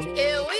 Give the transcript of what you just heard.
Here we